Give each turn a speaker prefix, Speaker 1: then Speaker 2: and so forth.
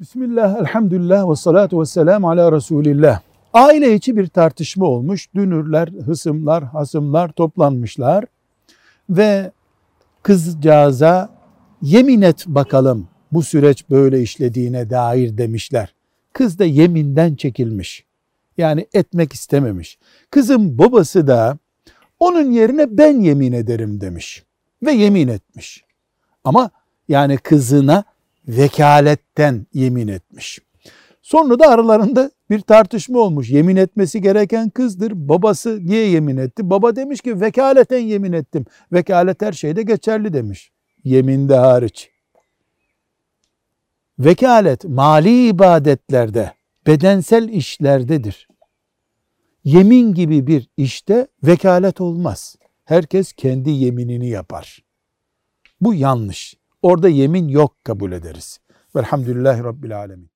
Speaker 1: Bismillah, elhamdülillah ve salatu ve selamu ala Resulillah. Aile içi bir tartışma olmuş. Dünürler, hısımlar, hasımlar toplanmışlar. Ve kızcağıza yemin et bakalım bu süreç böyle işlediğine dair demişler. Kız da yeminden çekilmiş. Yani etmek istememiş. Kızın babası da onun yerine ben yemin ederim demiş. Ve yemin etmiş. Ama yani kızına vekaletten yemin etmiş. Sonra da aralarında bir tartışma olmuş. Yemin etmesi gereken kızdır. Babası niye yemin etti? Baba demiş ki vekaleten yemin ettim. Vekalet her şeyde geçerli demiş. Yeminde hariç. Vekalet mali ibadetlerde, bedensel işlerdedir. Yemin gibi bir işte vekalet olmaz. Herkes kendi yeminini yapar. Bu yanlış. Orada yemin yok kabul ederiz. Velhamdülillahi Rabbil Alemin.